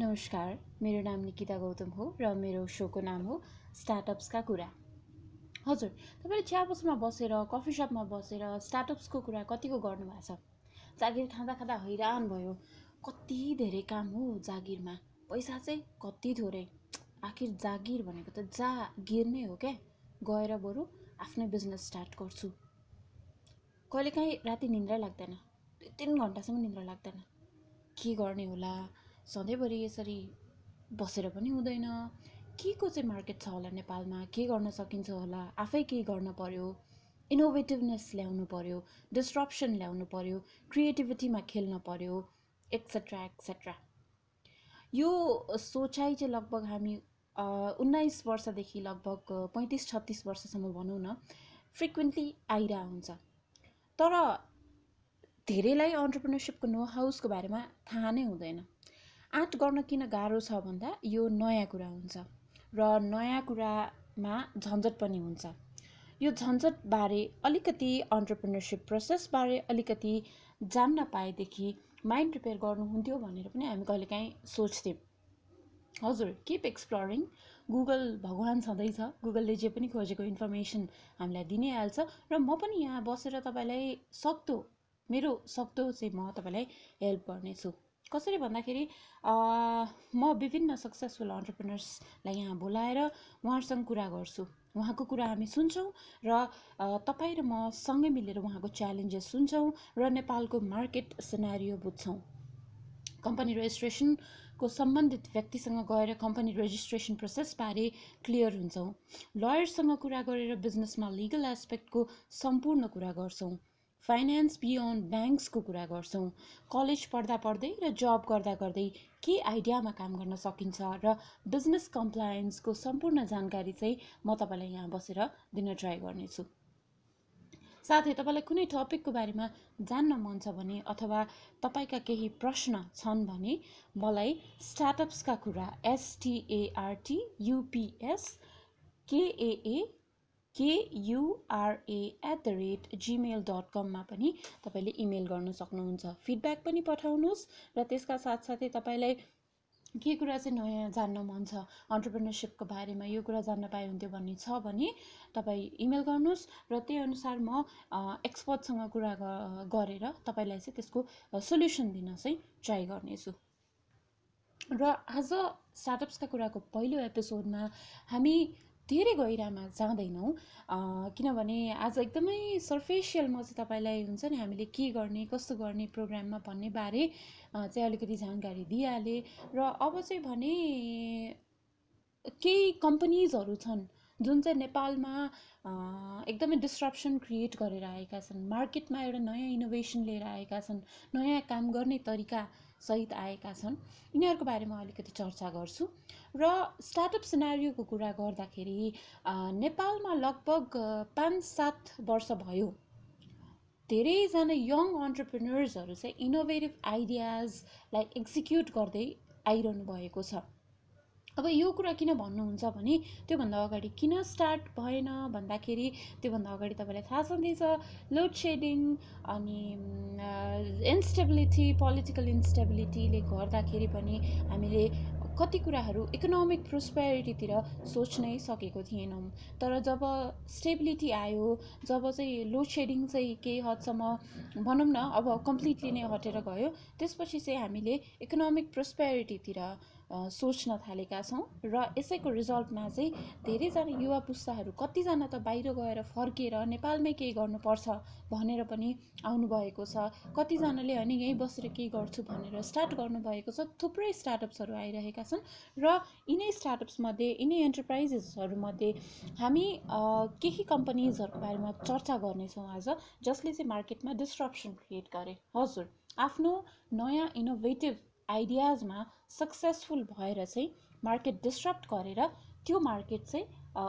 नमस्कार मेरो नाम निकिता गौतम हो र मेरो सोको नाम हो स्टार्टअप्सका कुरा। हजुर तपाईँले चिया बसेर कफी सपमा बसेर स्टार्टअप्सको कुरा कतिको गर्नुभएको छ? जागिर खाँदा खाँदा हैरान भयो। कति धेरै काम हो जागिरमा। पैसा चाहिँ कति थोरै। आखिर जागिर भनेको त जागिर नै हो क्या? गएर बरु आफ्नै बिजनेस स्टार्ट गर्छु। कहिलेकाहीँ राति निन्द्रै लाग्दैन। दुई तिन घन्टासम्म निन्द्रा लाग्दैन। के गर्ने होला? सधैँभरि यसरी बसेर पनि हुँदैन। के को चाहिँ मार्केट छ होला नेपालमा? के गर्न सकिन्छ होला? आफै केही गर्न पर्यो? इनोभेटिभनेस ल्याउनु पर्यो डिस्ट्रप्सन ल्याउनु पर्यो क्रिएटिभिटीमा खेल्न पर्यो एक्सेट्रा एक्सेट्रा यो सोचाइ चाहिँ लगभग हामी उन्नाइस वर्षदेखि लगभग पैँतिस छत्तिस वर्षसम्म भनौँ न फ्रिक्वेन्टली आइरह हुन्छ तर धेरैलाई अन्टरप्रिनरसिपको नो हाउसको बारेमा थाहा नै हुँदैन। आँट गर्न किन गाह्रो छ भन्दा यो नयाँ कुरा हुन्छ र नयाँ कुरामा झन्झट पनि हुन्छ। यो झन्झटबारे अलिकति अन्टरप्रिनरसिप प्रोसेसबारे अलिकति जान्न पाएदेखि माइन्ड प्रिपेयर गर्नुहुन्थ्यो भनेर पनि हामी कहिलेकाहीँ सोच्थ्यौँ। हजुर किप एक्सप्लोरिङ गुगल भगवान् छँदैछ। गुगलले जे पनि खोजेको इन्फर्मेसन हामीलाई दिनै हाल्छ र म पनि यहाँ बसेर तपाईँलाई सक्दो मेरो सक्दो चाहिँ म तपाईँलाई हेल्प गर्नेछु। कसरी भन्दाखेरि म विभिन्न सक्सेसफुल अन्टरप्रिनर्सलाई यहाँ बोलाएर उहाँहरूसँग कुरा गर्छु। उहाँको कुरा हामी सुन्छौँ र तपाईँ र म सँगै मिलेर उहाँको च्यालेन्जेस सुन्छौँ र नेपालको मार्केट सिनारियो बुझ्छौँ। कम्पनी रेजिस्ट्रेसनको सम्बन्धित व्यक्तिसँग गएर कम्पनी रेजिस्ट्रेसन प्रोसेसबारे क्लियर हुन्छौँ। लयरसँग कुरा गरेर बिजनेसमा लिगल एस्पेक्टको सम्पूर्ण कुरा गर्छौँ। फाइनेन्स बियोन्ड ब्याङ्क्सको कुरा गर्छौँ। कलेज पढ्दा पढ्दै र जब गर्दा गर्दै के आइडियामा काम गर्न सकिन्छ र बिजनेस कम्प्लायन्सको सम्पूर्ण जानकारी चाहिँ म तपाईँलाई यहाँ बसेर दिन ट्राई गर्नेछु। साथै तपाईँलाई कुनै टपिकको बारेमा जान्न मन छ भने अथवा तपाईँका केही प्रश्न छन् भने मलाई स्टार्टअप्सका कुरा S T A R T U P S K A A K U R A at the rate Gmail dot कममा पनि तपाईँले इमेल गर्न सक्नुहुन्छ। फिडब्याक पनि पठाउनुहोस् र त्यसका साथसाथै तपाईँलाई के कुरा चाहिँ नयाँ जान्न मन छ अन्टरप्रिनरसिपको बारेमा यो कुरा जान्न पाए हुन्थ्यो भन्ने छ भने तपाईँ इमेल गर्नुहोस् र त्यही अनुसार म एक्सपर्टसँग कुरा गरेर तपाईँलाई चाहिँ त्यसको सोल्युसन दिन चाहिँ ट्राई गर्नेछु। र आज स्टार्टअप्सका कुराको पहिलो एपिसोडमा हामी धेरै गहिरामा जाँदैनौँ। किनभने आज एकदमै सर्फेसियल म चाहिँ तपाईँलाई हुन्छ नि हामीले के गर्ने कस्तो गर्ने प्रोग्राममा भन्ने बारे चाहिँ अलिकति जानकारी दिइहालेँ र अब चाहिँ भने केही कम्पनीजहरू छन् जुन चाहिँ नेपालमा एकदमै डिस्ट्रप्सन क्रिएट गरेर आएका छन्। मार्केटमा एउटा नयाँ इनोभेसन लिएर आएका छन् नयाँ काम गर्ने तरिका सहित आएका छन्। यिनीहरूको बारेमा अलिकति चर्चा गर्छु। र स्टार्टअप सिनारियोको कुरा गर्दाखेरि नेपालमा लगभग पाँच सात वर्ष भयो। धेरैजना यङ अन्टरप्रिनर्सहरू चाहिँ इनोभेटिभ आइडियाजलाई एक्जिक्युट गर्दै आइरहनु भएको छ। अब यो कुरा किन भन्नुहुन्छ भने त्योभन्दा अगाडि किन स्टार्ट भएन भन्दाखेरि त्योभन्दा अगाडि तपाईँलाई थाहा छँदैछ लोड सेडिङ अनि इन्स्टेबिलिटी पोलिटिकल इन्स्टेबिलिटीले गर्दाखेरि पनि हामीले कति कुराहरू इकोनोमिक प्रोस्पेरिटीतिर सोच्नै सकेको थिएनौँ। तर जब स्टेबिलिटी आयो जब चाहिँ लोड सेडिङ चाहिँ केही हदसम्म भनौँ न अब कम्प्लिटली नै हटेर गयो त्यसपछि चाहिँ हामीले इकोनोमिक प्रोस्पेरिटीतिर सोच्न थालेका छौँ र यसैको रिजल्टमा चाहिँ धेरैजना युवा पुस्ताहरू कतिजना त बाहिर गएर फर्किएर नेपालमै केही गर्नुपर्छ भनेर पनि आउनुभएको छ। कतिजनाले होइन यहीँ बसेर केही गर्छु भनेर स्टार्ट गर्नुभएको छ। थुप्रै स्टार्टअप्सहरू आइरहेका छन् र यिनै स्टार्टअप्समध्ये यिनै एन्टरप्राइजेसहरूमध्ये हामी केही कम्पनीजहरूको बारेमा चर्चा गर्नेछौँ आज जसले चाहिँ मार्केटमा डिस्ट्रप्सन क्रिएट गरे। हजुर आफ्नो नयाँ इनोभेटिभ आइडियाजमा सक्सेसफुल भएर चाहिँ मार्केट डिस्ट्रप्ट गरेर त्यो मार्केट चाहिँ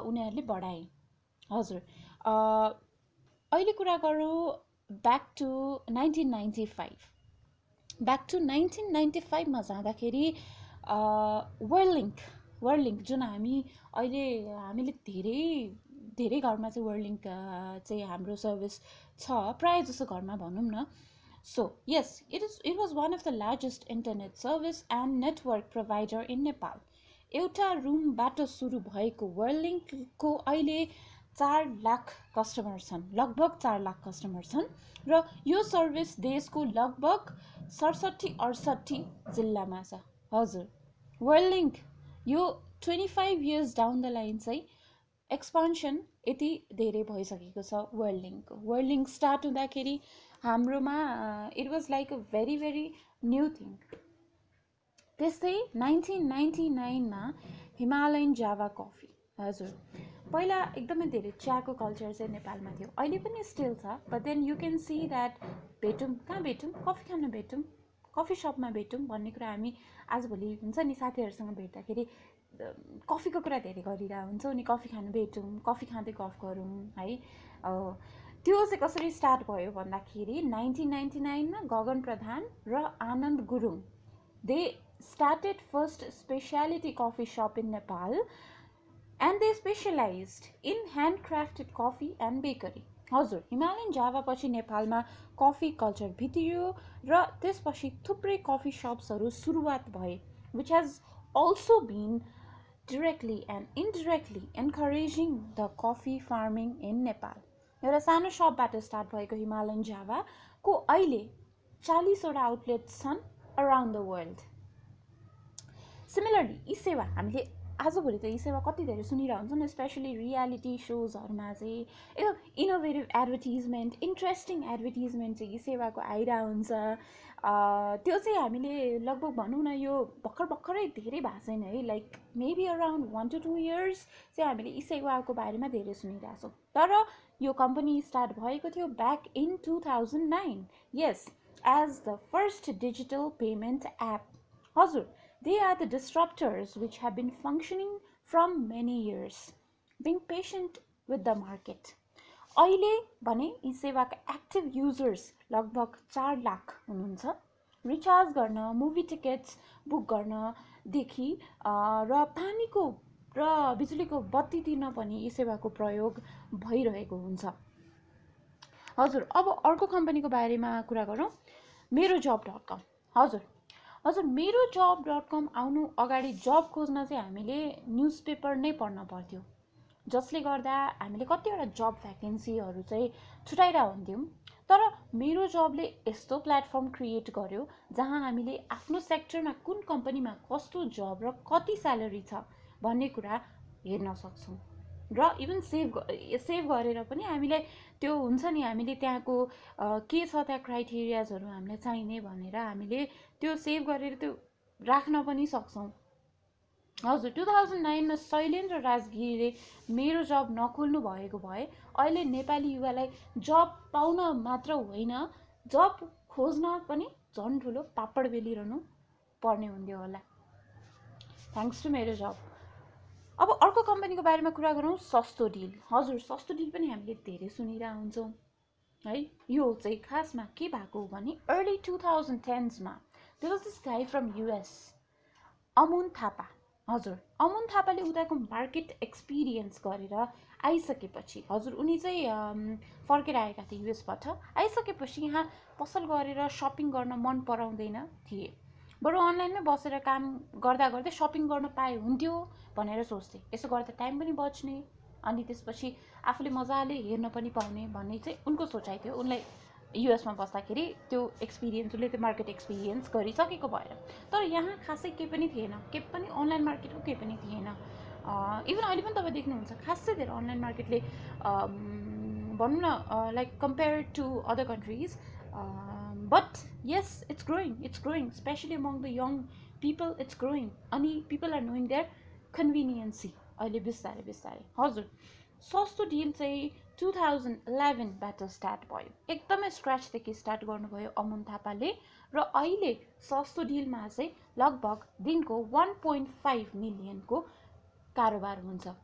उनीहरूले बढाए। हजुर। अहिले कुरा गरौँ back to nineteen ninety five. Back to nineteen ninety फाइभमा जाँदाखेरि वर्लिङ्क वर्लिङ्क जुन हामी अहिले हामीले धेरै धेरै घरमा चाहिँ वर्लिङ्क चाहिँ हाम्रो सर्भिस छ। प्रायः जसो घरमा भनौँ न So, yes, it is it was one of the largest internet service and network provider in Nepal. एउटा रुमबाट सुरु भएको वर्लिङ्कको अहिले चार लाख कस्टमर छन् लगभग चार लाख कस्टमर छन् र यो सर्भिस देशको लगभग सडसठी अडसट्ठी जिल्लामा छ हजुर वर्लिङ्क यो twenty five years down the line चाहिँ एक्सपान्सन यति धेरै भइसकेको छ वर्लिङ्क स्टार्ट हुँदाखेरि हाम्रोमा it was like a very very new thing त्यस्तै नाइन्टिन नाइन्टी नाइनमा हिमालयन जावा कफी हजुर। पहिला एकदमै धेरै चियाको कल्चर चाहिँ नेपालमा थियो। अहिले पनि स्टिल छ but then you can see that भेटौँ कहाँ भेटौँ? कफी खान भेटौँ कफी सपमा भेटौँ भन्ने कुरा हामी आजभोलि हुन्छ नि साथीहरूसँग भेट्दाखेरि कफीको कुरा धेरै गरिरहेको हुन्छ। अनि कफी खानु भेटौँ कफी खाँदै गफ गरौँ है। त्यो चाहिँ कसरी स्टार्ट भयो भन्दाखेरि नाइन्टिन नाइन्टी नाइनमा गगन प्रधान र Anand Gurung they started first specialty coffee shop in Nepal and they specialized in handcrafted coffee and bakery. हजुर हिमालयन जावा पछि नेपालमा कफी कल्चर भित्रियो र त्यसपछि थुप्रै कफी सप्सहरू सुरुवात भए which has also been directly and indirectly encouraging the coffee farming in Nepal एउटा सानो सपबाट स्टार्ट भएको हिमालयन जावाको अहिले चालिसवटा आउटलेट्स छन् अराउन्ड द वर्ल्ड सिमिलरली यी सेवा हामीले आजभोलि त यी सेवा कति धेरै सुनिरहेको हुन्छ स्पेसली रियालिटी सोजहरूमा चाहिँ एकदम इनोभेटिभ एडभर्टिजमेन्ट इन्ट्रेस्टिङ एडभर्टिजमेन्ट चाहिँ यी सेवाको आइरहेको हुन्छ। त्यो चाहिँ हामीले लगभग भनौँ न यो भर्खर भर्खरै धेरै भएको छैन है like maybe around one to two years चाहिँ हामीले यी सेवाको बारेमा धेरै सुनिरहेछौँ तर यो कम्पनी स्टार्ट भएको थियो back in two thousand nine yes as the first digital payment app हजुर They are the disruptors which have been functioning from many years, being patient with the market. अहिले भने यी सेवाका एक्टिभ युजर्स लगभग चार लाख हुनुहुन्छ। रिचार्ज गर्न movie tickets book गर्नदेखि र पानीको र बिजुलीको बत्ती तिर्न पनि यी सेवाको प्रयोग भइरहेको हुन्छ। हजुर अब अर्को कम्पनीको बारेमा कुरा गरौँ। मेरो जब डट कम हजुर हजुर मेरो जब डट कम आउनु अगाडि जब खोज्न चाहिँ हामीले न्युज पेपर नै पढ्न पर्थ्यो। जसले गर्दा हामीले कतिवटा जब भ्याकेन्सीहरू चाहिँ छुट्याइरहेको हुन्थ्यौँ। तर मेरो जबले यस्तो प्लेटफर्म क्रिएट गर्यो जहाँ हामीले आफ्नो सेक्टरमा कुन कम्पनीमा कस्तो जब र कति स्यालेरी छ भन्ने कुरा हेर्न सक्छौँ। र इभन सेभ सेभ गरेर पनि हामीलाई त्यो हुन्छ नि हामीले त्यहाँको के छ त्यहाँ क्राइटेरियाजहरू हामीलाई चाहिने भनेर हामीले त्यो सेभ गरेर त्यो राख्न पनि सक्छौँ। हजुर टु थाउजन्ड नाइनमा शैलेन्द्र राजगिरीले मेरो जब नखोल्नु भएको भए अहिले नेपाली युवालाई जब पाउन मात्र होइन जब खोज्न पनि झन् ठुलो पापड बेलिरहनु पर्ने हुन्थ्यो होला। थ्याङ्क्स टु मेरो जब अब अर्को कम्पनीको बारेमा कुरा गरौँ सस्तो डिल हजुर सस्तो डिल पनि हामीले धेरै सुनिरहेको हुन्छौँ है यो चाहिँ खासमा के भएको हो भने अर्ली टु थाउजन्ड टेन्समा त्यो was this guy from US Amun Thapa. हजुर अमुन थापाले उताको मार्केट एक्सपिरियन्स गरेर आइसकेपछि हजुर उनी चाहिँ फर्केर आएका थिए युएसबाट आइसकेपछि यहाँ पसल गरेर सपिङ गर्न मन पराउँदैन थिए। बरु अनलाइनमै बसेर काम गर्दा गर्दै सपिङ गर्न पाए हुन्थ्यो भनेर सोच्थेँ। यसो गर्दा टाइम पनि बच्ने अनि त्यसपछि आफूले मजाले हेर्न पनि पाउने भन्ने चाहिँ उनको सोचाइ थियो। उनलाई युएसमा बस्दाखेरि त्यो एक्सपिरियन्स उसले त्यो मार्केट एक्सपिरियन्स गरिसकेको भएर। तर यहाँ खासै केही पनि थिएन। केही पनि अनलाइन मार्केटको केही पनि थिएन। इभन अहिले पनि तपाईँ देख्नुहुन्छ खासै धेरै अनलाइन मार्केटले भनौँ न like compare to other countries but yes it's growing it's growing specially among the young people it's growing अनि people are knowing their convenience अहिले बिस्तारै बिस्तारै हजुर सस्तो डिल चाहिँ टु थाउजन्ड इलेभेनबाट स्टार्ट भयो एकदमै स्क्रेचेखि स्टार्ट गर्नुभयो अमन थापाले र अहिले सस्तो डिलमा चाहिँ लगभग दिनको वान पोइन्ट फाइभ मिलियनको कारोबार हुन्छ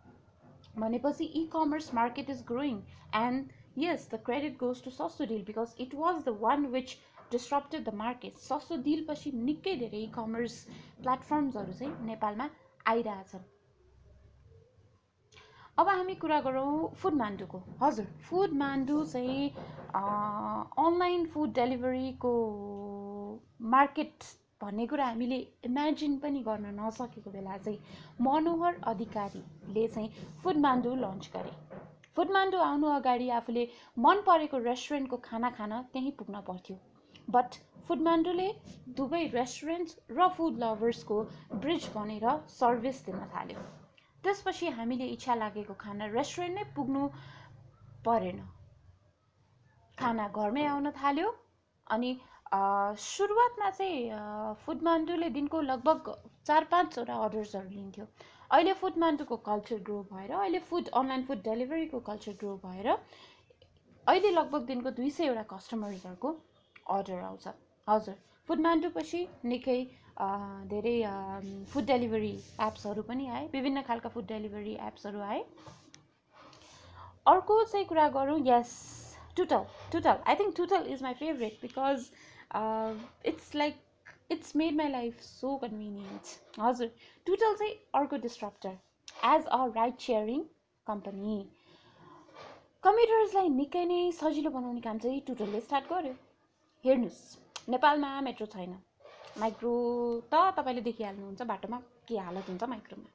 भनेपछि e commerce market is growing and yes the credit goes to Sasto Deal because it was the one which disrupted the market Sasto निकै धेरै इ कमर्स प्लेटफर्म्सहरू चाहिँ नेपालमा आइरहेछन्। अब हामी कुरा गरौँ फुड मान्डुको हजुर फुड मान्डु चाहिँ अनलाइन फुड डेलिभरीको मार्केट भन्ने कुरा हामीले इमेजिन पनि गर्न नसकेको बेला चाहिँ मनोहर अधिकारीले चाहिँ फुड मान्डु लन्च गरे। फुड मान्डु आउनु अगाडि आफूले मन परेको रेस्टुरेन्टको खाना खान त्यहीँ पुग्न पर्थ्यो। बट फुडमान्डुले दुवै रेस्टुरेन्ट र फुड लभर्सको ब्रिज बनेर सर्भिस दिन थाल्यो। त्यसपछि हामीले इच्छा लागेको खाना रेस्टुरेन्ट नै पुग्नु परेन। खाना घरमै आउन थाल्यो अनि सुरुवातमा चाहिँ फुडमान्डुले दिनको लगभग चार पाँचवटा अर्डर्सहरू लिन्थ्यो। अहिले फुडमान्डुको कल्चर ग्रो भएर अहिले फुड अनलाइन फुड डेलिभरीको कल्चर ग्रो भएर अहिले लगभग दिनको दुई सयवटा कस्टमर्सहरूको अर्डर आउँछ। हजुर फुडमान्डु पछि निकै धेरै फुड डेलिभरी एप्सहरू पनि आए विभिन्न खालका फुड डेलिभरी एप्सहरू आए। अर्को चाहिँ कुरा गरौँ yes Tootle Tootle I think Tootle is my favourite because it's like it's made my life so convenient हजुर टुटल चाहिँ अर्को disruptor as a ride sharing company कम्प्युटर्सलाई निकै नै सजिलो बनाउने काम चाहिँ टुटलले स्टार्ट गर्यो। हेर्नुहोस् नेपालमा मेट्रो छैन। माइक्रो त तपाईँले देखिहाल्नुहुन्छ बाटोमा के हालत हुन्छ माइक्रोमा।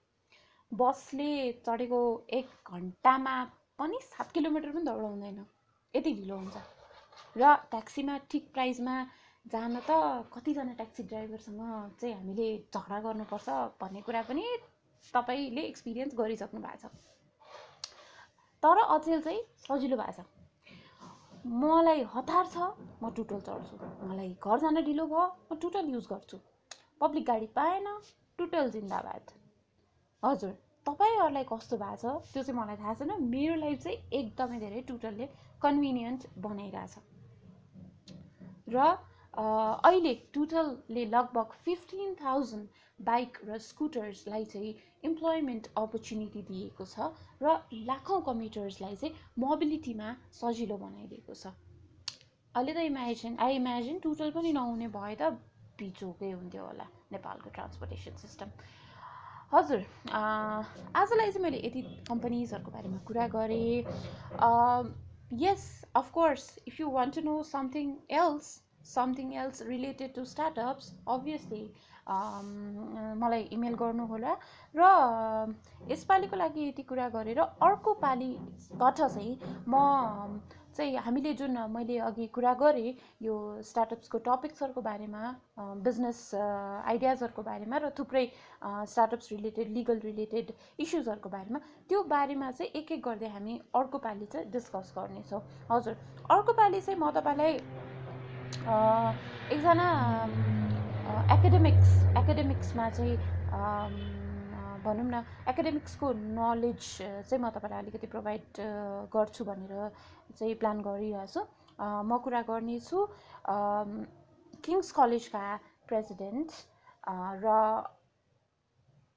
बसले चढेको एक घन्टामा पनि सात किलोमिटर पनि दौडाउँदैन यति ढिलो हुन्छ। र ट्याक्सीमा ठिक प्राइसमा जान त कतिजना ट्याक्सी ड्राइभरसँग चाहिँ हामीले झगडा गर्नुपर्छ भन्ने कुरा पनि तपाईँले एक्सपिरियन्स गरिसक्नु भएको छ। तर अचेल चाहिँ सजिलो भएको छ। मलाई हतार छ म टुटल चढ्छु। मलाई घर जान ढिलो भयो म टुटल युज गर्छु। पब्लिक गाडी पाएन टुटल जिन्दाबाद। हजुर तपाईँहरूलाई कस्तो भएको छ त्यो चाहिँ मलाई थाहा छैन। मेरो लाइफ चाहिँ एकदमै धेरै टुटलले कन्भिनियन्ट बनाइरहेछ। र अहिले टुटलले लगभग फिफ्टिन थाउजन्ड बाइक र स्कुटर्सलाई चाहिँ इम्प्लोइमेन्ट अपर्च्युनिटी दिएको छ र लाखौँ कम्प्युटर्सलाई चाहिँ मोबिलिटीमा सजिलो बनाइदिएको छ। अहिले त इमेजिन आई इमेजिन टुटल पनि नहुने भए त बिजोकै हुन्थ्यो होला नेपालको ट्रान्सपोर्टेसन सिस्टम हजुर आजलाई चाहिँ मैले यति कम्पनीजहरूको बारेमा कुरा गरेँ। Yes of course if you want to know something else something else related to startups obviously मलाई इमेल गर्नुहोला र यसपालिको लागि यति कुरा गरेर अर्को पालिबाट चाहिँ म चाहिँ हामीले जुन मैले अघि कुरा गरेँ यो स्टार्टअप्सको टपिक्सहरूको बारेमा बिजनेस आइडियाजहरूको बारेमा र थुप्रै स्टार्टअप्स रिलेटेड लिगल रिलेटेड इस्युजहरूको बारेमा त्यो बारेमा चाहिँ एक एक गर्दै हामी अर्को पालि चाहिँ डिस्कस गर्नेछौँ। हजुर अर्को पालि चाहिँ म तपाईँलाई एकजना एकाडेमिक्स एकाडेमिक्समा चाहिँ भनौँ न एकाडेमिक्सको नलेज चाहिँ म तपाईँलाई अलिकति प्रोभाइड गर्छु भनेर चाहिँ प्लान गरिरहेको छु म कुरा गर्नेछु किङ्स कलेजका प्रेसिडेन्ट र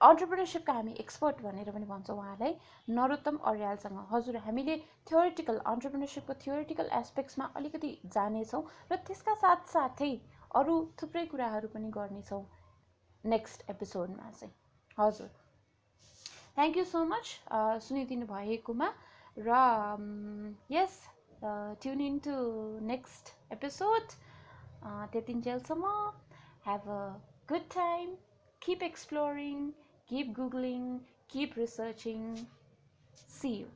अन्टरप्रिनरसिपका हामी एक्सपर्ट भनेर पनि भन्छौँ उहाँलाई। नरोत्तम अर्यालसँग। हजुर हामीले थ्योरिटिकल अन्टरप्रिनरसिपको थ्योरिटिकल एस्पेक्ट्समा अलिकति जानेछौँ र त्यसका साथसाथै अरू थुप्रै कुराहरू पनि गर्नेछौँ नेक्स्ट एपिसोडमा चाहिँ। हजुर। थ्याङ्क यू सो मच सुनिदिनु भएकोमा र yes tune in to next episode त्यतिन्जेलसम्म have a good time keep exploring keep googling keep researching. See you